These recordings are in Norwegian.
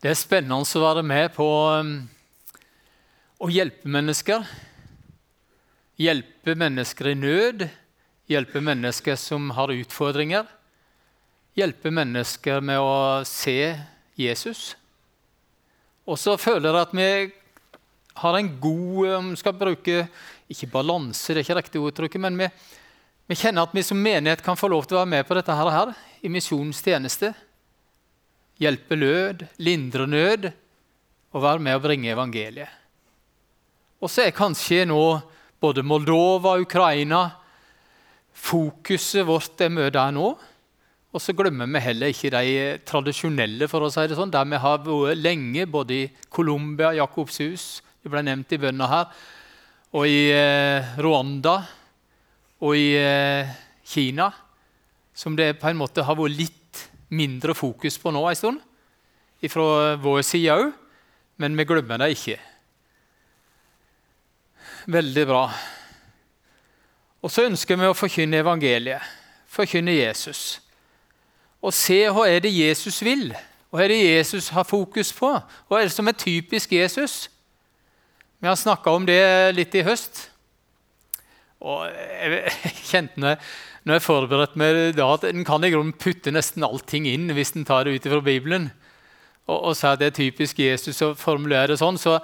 Det er spennende å være med på um, å hjelpe mennesker. Hjelpe mennesker i nød, hjelpe mennesker som har utfordringer. Hjelpe mennesker med å se Jesus. Og så føler jeg at vi har en god um, skal bruke, Ikke balanse, det er ikke riktig uttrykk, men vi, vi, kjenner at vi som menighet kan få lov til å være med på dette her, her i misjonens tjeneste hjelpe lød, lindre nød og være med å bringe evangeliet. Og så er kanskje nå både Moldova og Ukraina Fokuset vårt er mye der nå. Og så glemmer vi heller ikke de tradisjonelle, for å si det sånn, der vi har vært lenge, både i Colombia, Jakobshus, det ble nevnt i bønna her, og i eh, Rwanda og i eh, Kina, som det på en måte har vært litt mindre fokus på nå en stund, fra vår side òg, men vi glemmer det ikke. Veldig bra. Og så ønsker vi å forkynne evangeliet, forkynne Jesus. Og se hva er det Jesus vil, hva er det Jesus har fokus på, hva er det som er typisk Jesus. Vi har snakka om det litt i høst. Og jeg kjente når når jeg forberedte meg da, at En kan i grunnen putte nesten allting inn hvis en tar det ut fra Bibelen. Og, og si at det er typisk Jesus å formulere det sånn. Så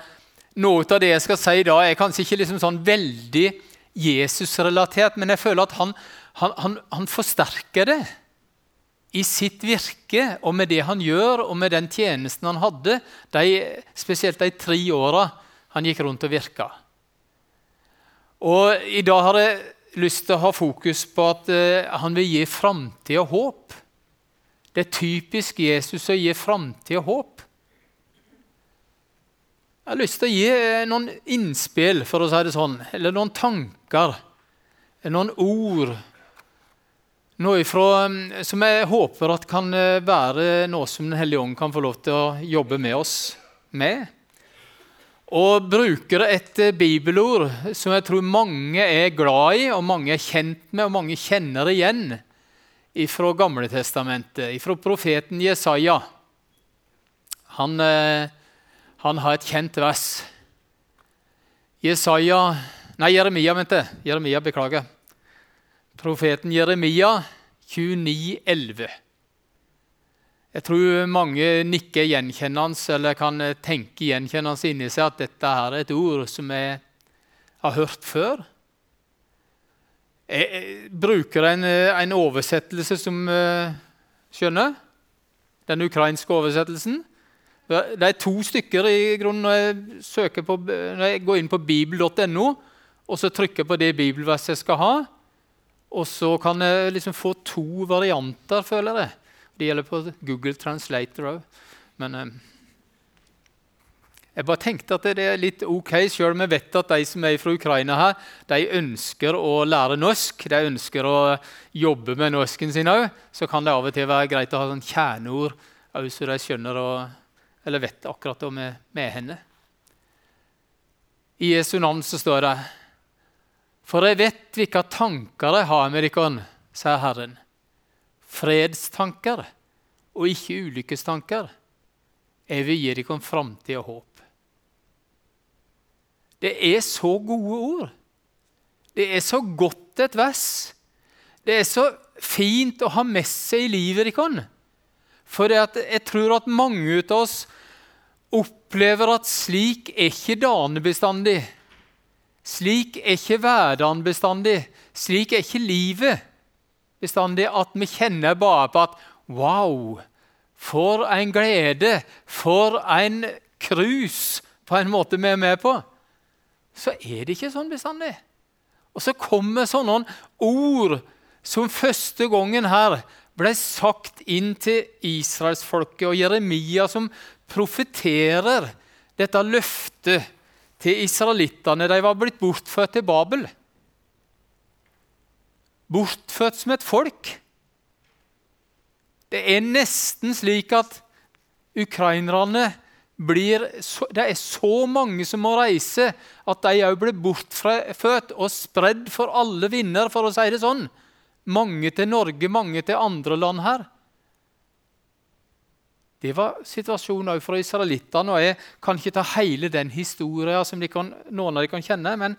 noe av det jeg skal si da, er kanskje ikke liksom sånn veldig Jesus-relatert, men jeg føler at han, han, han, han forsterker det i sitt virke og med det han gjør, og med den tjenesten han hadde, de, spesielt de tre åra han gikk rundt og virka. Og I dag har jeg lyst til å ha fokus på at uh, han vil gi framtid og håp. Det er typisk Jesus å gi framtid og håp. Jeg har lyst til å gi uh, noen innspill, for å si det sånn, eller noen tanker, noen ord. Noe ifra, um, som jeg håper kan uh, være noe som Den hellige ånd kan få lov til å jobbe med oss med og bruker et eh, bibelord som jeg tror mange er glad i, og mange er kjent med, og mange kjenner igjen fra Gamletestamentet, fra profeten Jesaja. Han, eh, han, har et kjent vers. Jesaja Nei, Jeremia, vent det. Jeremia, beklager. Profeten Jeremia 29, 11. Jeg tror mange nikker gjenkjennende eller kan tenke gjenkjennende inni seg at dette her er et ord som jeg har hørt før. Jeg bruker en, en oversettelse som uh, skjønner. Den ukrainske oversettelsen. Det er to stykker i grunnen når jeg, på, når jeg går inn på bibel.no og så trykker på det bibelverset jeg skal ha. Og så kan jeg liksom få to varianter, føler jeg. Det gjelder på Google Translator òg. Men eh, jeg bare tenkte at det er litt ok, sjøl om vi vet at de som er fra Ukraina, her, de ønsker å lære norsk. De ønsker å jobbe med norsken sin òg. Så kan det av og til være greit å ha sånn kjerneord òg, så de skjønner og, eller vet akkurat hva vi med henne. I Jesu navn så står det For jeg vet hvilke tanker jeg har med dere, sier Herren fredstanker og ikke ulykkestanker. Jeg vil gi dere framtid og håp. Det er så gode ord. Det er så godt et vers. Det er så fint å ha med seg i livet deres. For jeg tror at mange av oss opplever at slik er ikke dagene bestandig. Slik er ikke hverdagen bestandig. Slik er ikke livet bestandig at vi kjenner bare på at Wow! For en glede! For en krus på en måte vi er med på. Så er det ikke sånn bestandig. Og så kommer sånne ord som første gangen her ble sagt inn til israelsfolket, og Jeremia som profeterer dette løftet til israelittene. De var blitt bortført til Babel bortfødt som et folk. Det er nesten slik at ukrainerne blir Det er så mange som må reise, at de òg blir bortfødt og spredd for alle vinder, for å si det sånn. Mange til Norge, mange til andre land her. Det var situasjonen òg for israelittene. og Jeg kan ikke ta hele den historien som de kan, noen av de kan kjenne. Men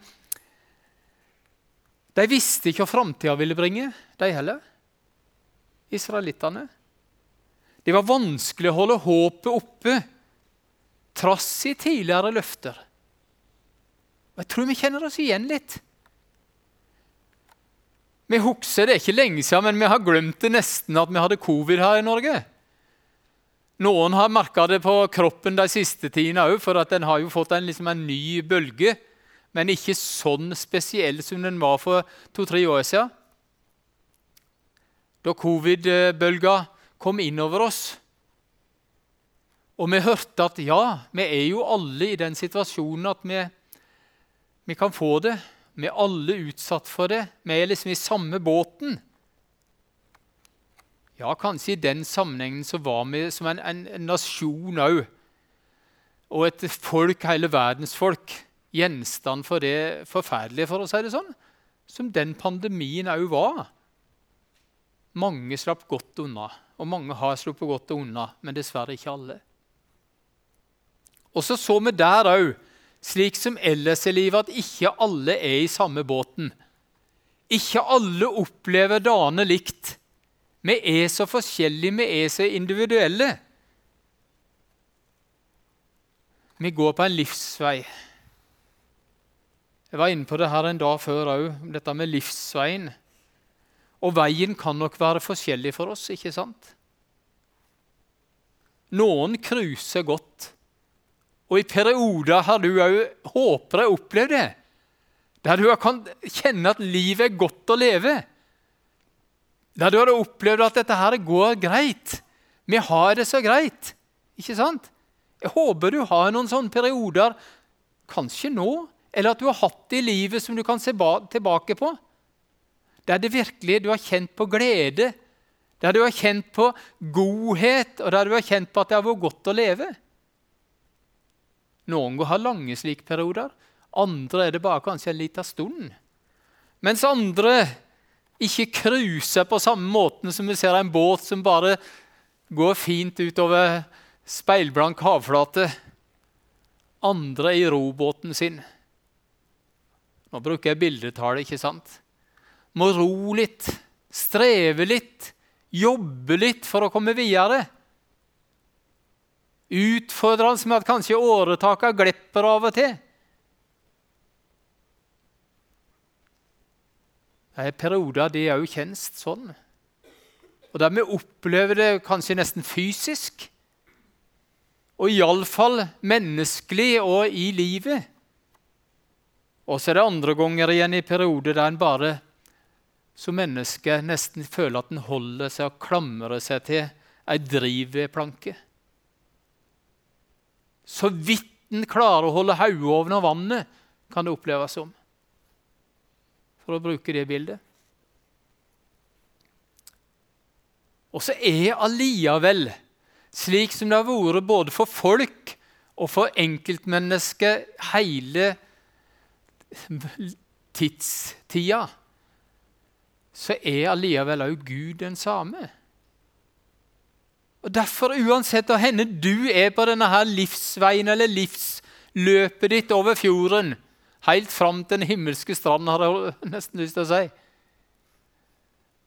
de visste ikke hva framtida ville bringe, de heller. Israelittene. Det var vanskelig å holde håpet oppe trass i tidligere løfter. Og Jeg tror vi kjenner oss igjen litt. Vi husker det er ikke lenge siden, men vi har glemt det nesten at vi hadde covid her i Norge. Noen har merka det på kroppen de siste tidene òg, for at den har jo fått en, liksom en ny bølge. Men ikke sånn spesiell som den var for to-tre år siden. Da covid-bølga kom inn over oss. Og vi hørte at ja, vi er jo alle i den situasjonen at vi, vi kan få det. Vi er alle utsatt for det. Vi er liksom i samme båten. Ja, kanskje i den sammenhengen så var vi som en, en, en nasjon òg. Og et folk, hele verdens folk, gjenstand for det forferdelige, for å si det sånn, som den pandemien òg var. Mange slapp godt unna, og mange har sluppet godt unna, men dessverre ikke alle. Og så så vi der òg, slik som ellers i livet, at ikke alle er i samme båten. Ikke alle opplever dagene likt. Vi er så forskjellige, vi er så individuelle. Vi går på en livsvei. Jeg var inne på det her en dag før òg, dette med livsveien. Og veien kan nok være forskjellig for oss, ikke sant? Noen cruiser godt. Og i perioder har du òg, håper jeg, opplevd det. Der du kan kjenne at livet er godt å leve. Der du har opplevd at dette her går greit. Vi har det så greit. Ikke sant? Jeg håper du har noen sånne perioder, kanskje nå, eller at du har hatt det i livet som du kan se tilbake på. Der det virkelig du har kjent på glede, der du har kjent på godhet, og der du har kjent på at det har vært godt å leve. Noen har lange slike perioder, andre er det bare kanskje en liten stund. Mens andre ikke cruiser på samme måten som vi ser en båt som bare går fint utover speilblank havflate. Andre i robåten sin. Nå bruker jeg bildetale, ikke sant? Må ro litt, streve litt, jobbe litt for å komme videre. Utfordrende med at kanskje åretaka glipper av og til. Det er perioder det òg kjennes sånn. Og der vi opplever det kanskje nesten fysisk. Og iallfall menneskelig og i livet. Og så er det andre ganger igjen i perioder der en bare som menneske nesten føler at en holder seg og klamrer seg til ei drivvedplanke. Så vidt en klarer å holde hodet over vannet, kan det oppleves som for å bruke det bildet. Og så er alliavel, slik som det har vært både for folk og for enkeltmennesker hele tidstida, så er allikevel òg Gud den samme. Og Derfor, uansett hvor henne du er på denne her livsveien eller livsløpet ditt over fjorden, helt fram til den himmelske stranden, har jeg nesten lyst til å si.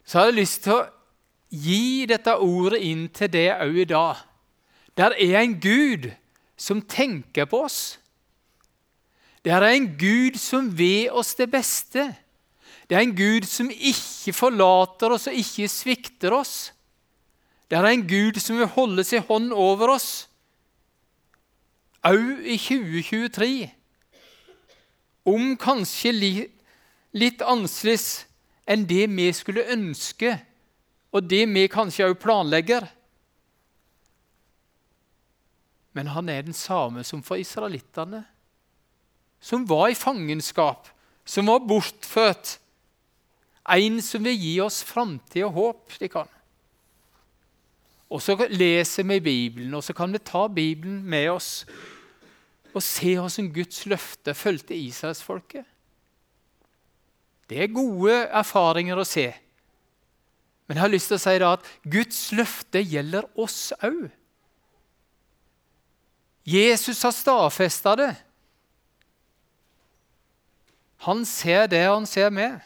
Så har jeg lyst til å gi dette ordet inn til det òg i dag. Der er en Gud som tenker på oss. Det er en Gud som vil oss det beste. Det er en Gud som ikke forlater oss og ikke svikter oss. Det er en Gud som vil holde sin hånd over oss, òg i 2023 om kanskje litt annerledes enn det vi skulle ønske, og det vi kanskje òg planlegger. Men han er den samme som for israelittene, som var i fangenskap, som var bortfødt. En som vil gi oss framtid og håp. de kan. Og Så leser vi Bibelen, og så kan vi ta Bibelen med oss og se hvordan Guds løfte fulgte Israelsfolket. Det er gode erfaringer å se. Men jeg har lyst til å si at Guds løfte gjelder oss òg. Jesus har stadfesta det. Han ser det han ser med.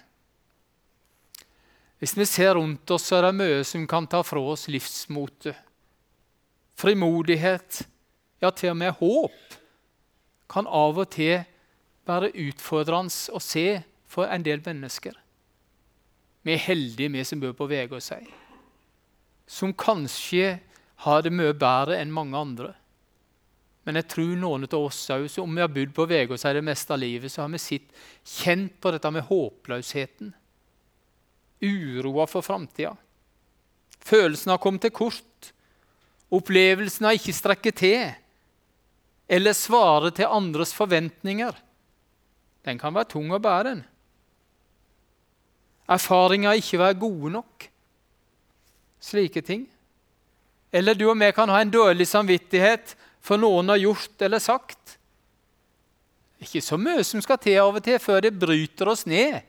Hvis vi ser rundt oss, så er det mye som kan ta fra oss livsmotet. Frimodighet, ja, til og med håp, kan av og til være utfordrende å se for en del mennesker. Vi er heldige, vi som bor på Vegårshei, som kanskje har det mye bedre enn mange andre. Men jeg tror noen av oss òg, om vi har bodd på Vegårshei det meste av livet, så har vi sitt, kjent på dette med håpløsheten. Uroa for framtida. Følelsen har kommet til kort. Opplevelsen har ikke strekket til. Eller svare til andres forventninger. Den kan være tung å bære. den. Erfaringer ikke være gode nok. Slike ting. Eller du og vi kan ha en dårlig samvittighet for noen har gjort eller sagt. Ikke så mye som skal til av og til før det bryter oss ned.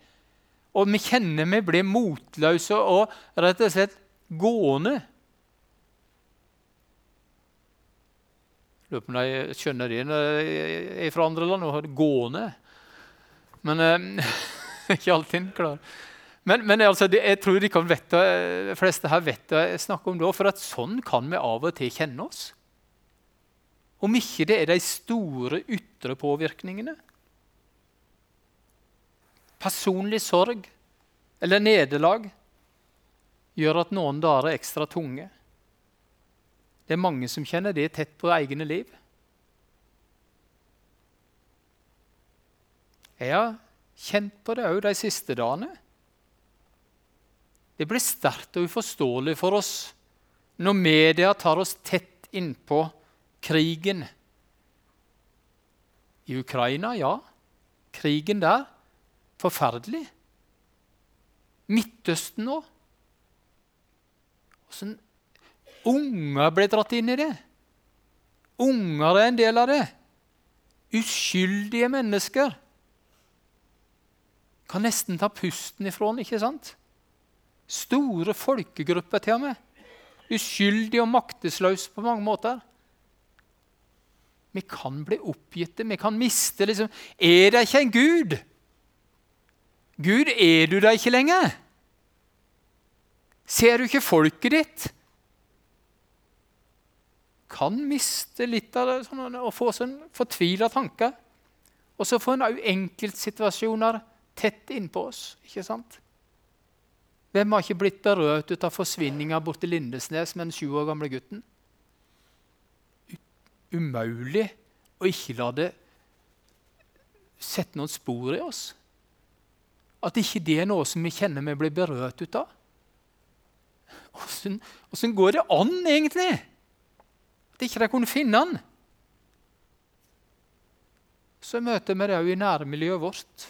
Og vi kjenner vi blir motløse og rett og slett gående. Lurer på om de skjønner det når jeg er fra andre land og har gående. Men eh, ikke alltid klar. Men, men altså, jeg tror de vette, de fleste her vet det jeg snakker om da, for at sånn kan vi av og til kjenne oss. Om ikke det er de store ytre påvirkningene. Personlig sorg eller nederlag gjør at noen dager er ekstra tunge. Det er mange som kjenner det tett på egne liv. Jeg har kjent på det òg de siste dagene. Det blir sterkt og uforståelig for oss når media tar oss tett innpå krigen. I Ukraina, ja. Krigen der. Forferdelig. Midtøsten nå. Åssen unger ble dratt inn i det. Unger er en del av det. Uskyldige mennesker. Kan nesten ta pusten ifra den, ikke sant? Store folkegrupper til og med. Uskyldige og maktesløse på mange måter. Vi kan bli oppgitte, vi kan miste liksom Er det ikke en Gud? Gud, er du der ikke lenger? Ser du ikke folket ditt? Kan miste litt av det sånn, og få sånn fortvila tanker. Og så få en òg enkeltsituasjoner tett innpå oss. ikke sant? Hvem har ikke blitt berørt av forsvinninga borti Lindesnes med den sju år gamle gutten? Umulig å ikke la det sette noen spor i oss. At ikke det er noe som vi kjenner vi blir berørt ut av. Åssen går det an, egentlig? At ikke de kunne finne han. Så møter vi det òg i nærmiljøet vårt.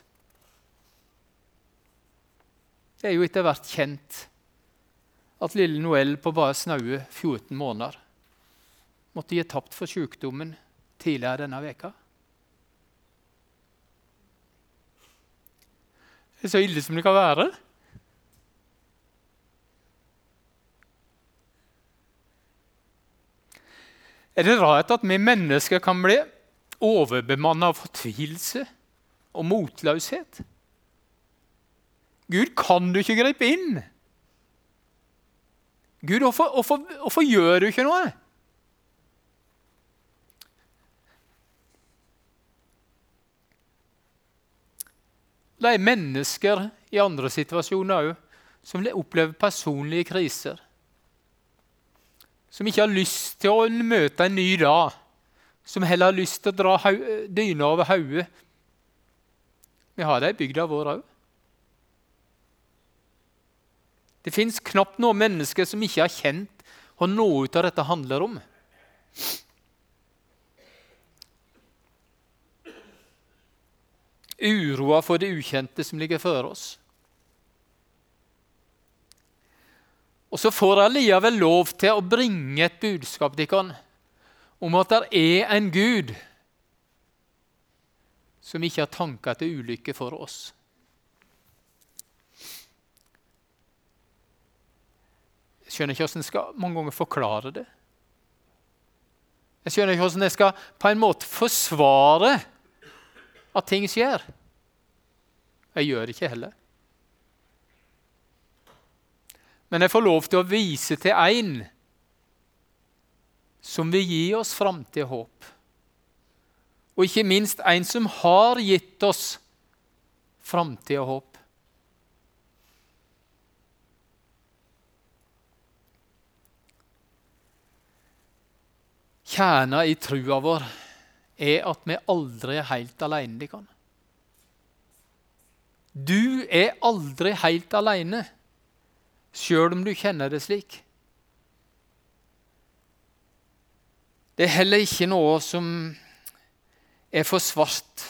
Det er jo etter hvert kjent at lille Noel på bare snaue 14 måneder måtte gi tapt for sykdommen tidligere denne veka. Det er så ille som det kan være. Er det rart at vi mennesker kan bli overbemanna av fortvilelse og motløshet? Gud, kan du ikke gripe inn? Gud, hvorfor, hvorfor, hvorfor gjør du ikke noe? Det er mennesker i andre situasjoner òg som opplever personlige kriser. Som ikke har lyst til å møte en ny dag. Som heller har lyst til å dra dyna over hodet. Vi har det i bygda vår òg. Det fins knapt noen mennesker som ikke har kjent hva noe av dette handler om. Uroa for det ukjente som ligger før oss. Og så får jeg likevel lov til å bringe et budskap til dere om at det er en Gud som ikke har tanker til ulykke for oss. Jeg skjønner ikke hvordan jeg skal mange ganger forklare det. Jeg skjønner ikke hvordan jeg skal på en måte forsvare at ting skjer. Jeg gjør det ikke heller. Men jeg får lov til å vise til en som vil gi oss framtid og håp. Og ikke minst en som har gitt oss framtid og håp. Kjerna i trua vår er at vi aldri er helt alene. Du er aldri helt alene, sjøl om du kjenner det slik. Det er heller ikke noe som er for svart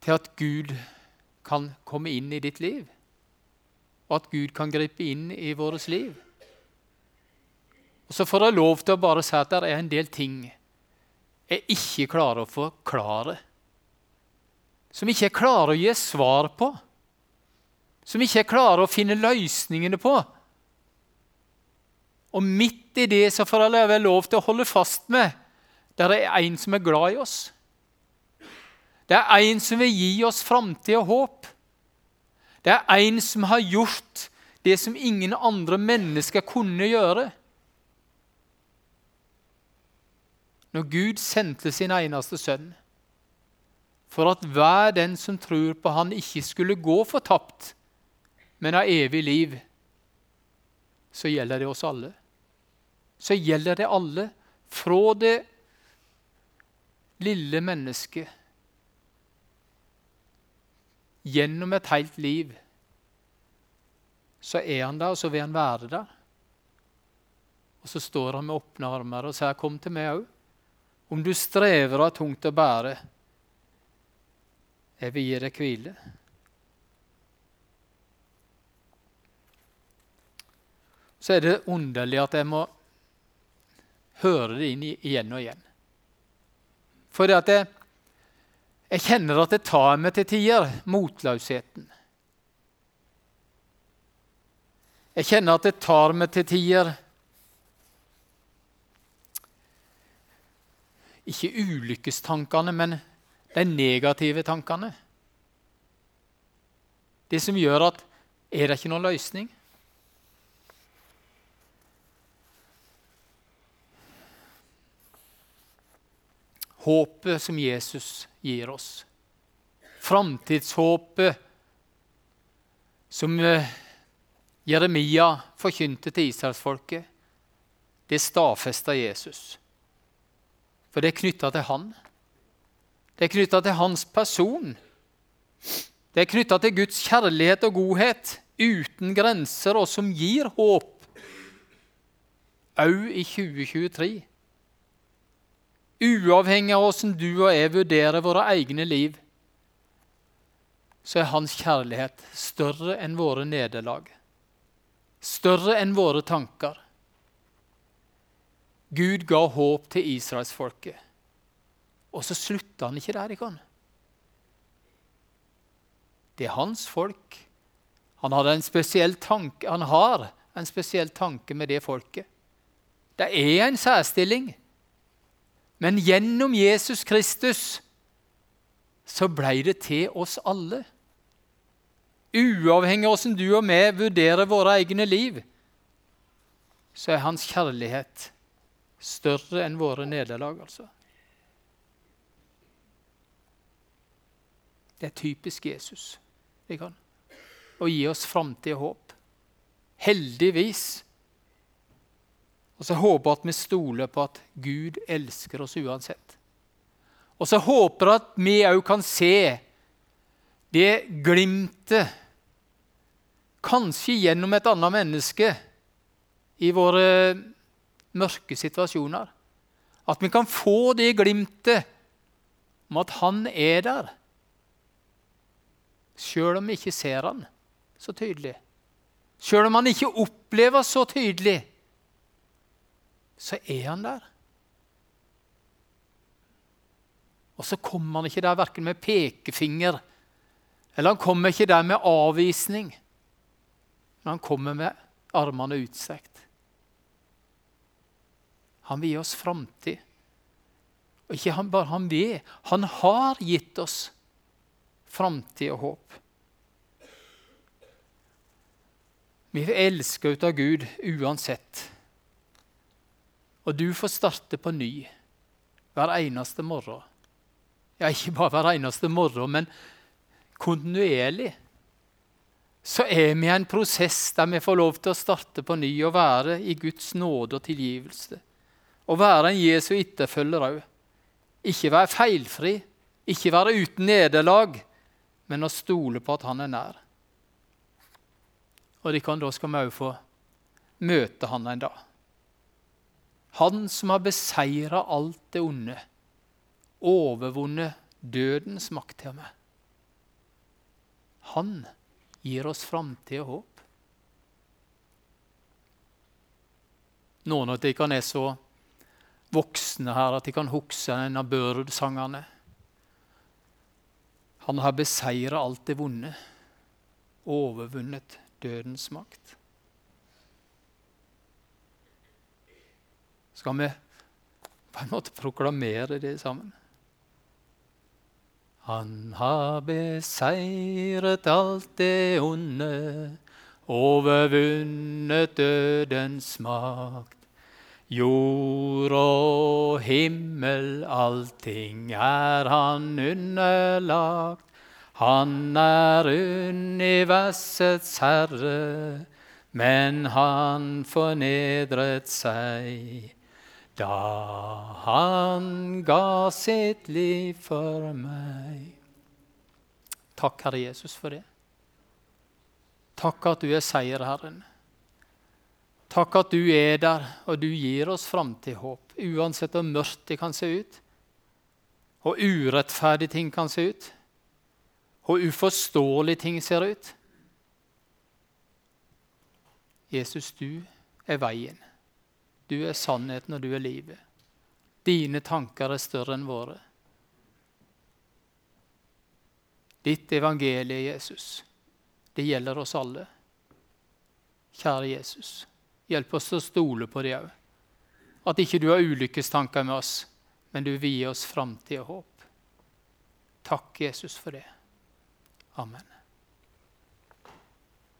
til at Gud kan komme inn i ditt liv, og at Gud kan gripe inn i vårt liv. Og Så får jeg lov til å bare si at det er en del ting jeg ikke klarer å forklare. Som ikke jeg klarer å gi svar på. Som ikke jeg klarer å finne løsningene på. Og midt i det så får jeg lov til å holde fast med der det er en som er glad i oss. Det er en som vil gi oss framtid og håp. Det er en som har gjort det som ingen andre mennesker kunne gjøre. Når Gud sendte sin eneste sønn, for at hver den som tror på Han, ikke skulle gå fortapt, men ha evig liv, så gjelder det oss alle. Så gjelder det alle, fra det lille mennesket gjennom et helt liv. Så er han der, og så vil han være der. Og så står han med åpne armer og sier, 'Kom til meg òg'. Om du strever og har tungt å bære, jeg vil gi deg hvile. Så er det underlig at jeg må høre det inn igjen og igjen. For jeg, jeg kjenner at det tar meg til tider, motløsheten. Jeg kjenner at det tar meg til tider Ikke ulykkestankene, men de negative tankene. Det som gjør at er det ikke noen løsning? Håpet som Jesus gir oss. Framtidshåpet som eh, Jeremia forkynte til israelsfolket. Det stadfesta Jesus. For det er knytta til han. Det er knytta til hans person. Det er knytta til Guds kjærlighet og godhet uten grenser, og som gir håp òg i 2023. Uavhengig av hvordan du og jeg vurderer våre egne liv, så er hans kjærlighet større enn våre nederlag, større enn våre tanker. Gud ga håp til israelsfolket. Og så slutta han ikke der. Ikke? Det er hans folk. Han, tanke, han har en spesiell tanke med det folket. Det er en særstilling. Men gjennom Jesus Kristus så ble det til oss alle. Uavhengig av hvordan du og vi vurderer våre egne liv, så er hans kjærlighet Større enn våre nederlag, altså. Det er typisk Jesus kan, å gi oss framtid og håp. Heldigvis. Og så håper jeg at vi stoler på at Gud elsker oss uansett. Og så håper at vi òg kan se det glimtet, kanskje gjennom et annet menneske, i våre mørke situasjoner. At vi kan få det glimtet om at han er der. Sjøl om vi ikke ser han så tydelig. Sjøl om han ikke opplever så tydelig, så er han der. Og så kommer han ikke der verken med pekefinger eller han kommer ikke der med avvisning. Men han kommer med armene utstrekt. Han vil gi oss framtid. Og ikke han bare han vil, han har gitt oss framtid og håp. Vi er elska ut av Gud uansett. Og du får starte på ny hver eneste morgen. Ja, ikke bare hver eneste morgen, men kontinuerlig. Så er vi i en prosess der vi får lov til å starte på ny og være i Guds nåde og tilgivelse. Og være en Jesu etterfølger òg. Ikke være feilfri, ikke være uten nederlag, men å stole på at han er nær. Og de kan, da skal vi òg få møte han en dag. Han som har beseira alt det onde, overvunnet dødens makt til meg. Han gir oss framtid og håp. Noen av dere er så voksne her at de kan huske en av Børud-sangene. Han har beseira alt det vonde, overvunnet dødens makt. Skal vi på en måte proklamere det sammen? Han har beseiret alt det onde, overvunnet dødens makt. Jord og himmel, allting er han underlagt. Han er universets herre, men han fornedret seg da han ga sitt liv for meg. Takk, Herre Jesus, for det. Takk at du er seierherren. Takk at du er der, og du gir oss framtidshåp, uansett hvor mørkt det kan se ut, og urettferdige ting kan se ut, og uforståelige ting ser ut. Jesus, du er veien. Du er sannheten, og du er livet. Dine tanker er større enn våre. Ditt evangelie, Jesus, det gjelder oss alle. Kjære Jesus. Hjelp oss å stole på det òg. At ikke du har ulykkestanker med oss, men du vil gi oss framtid og håp. Takk, Jesus, for det. Amen.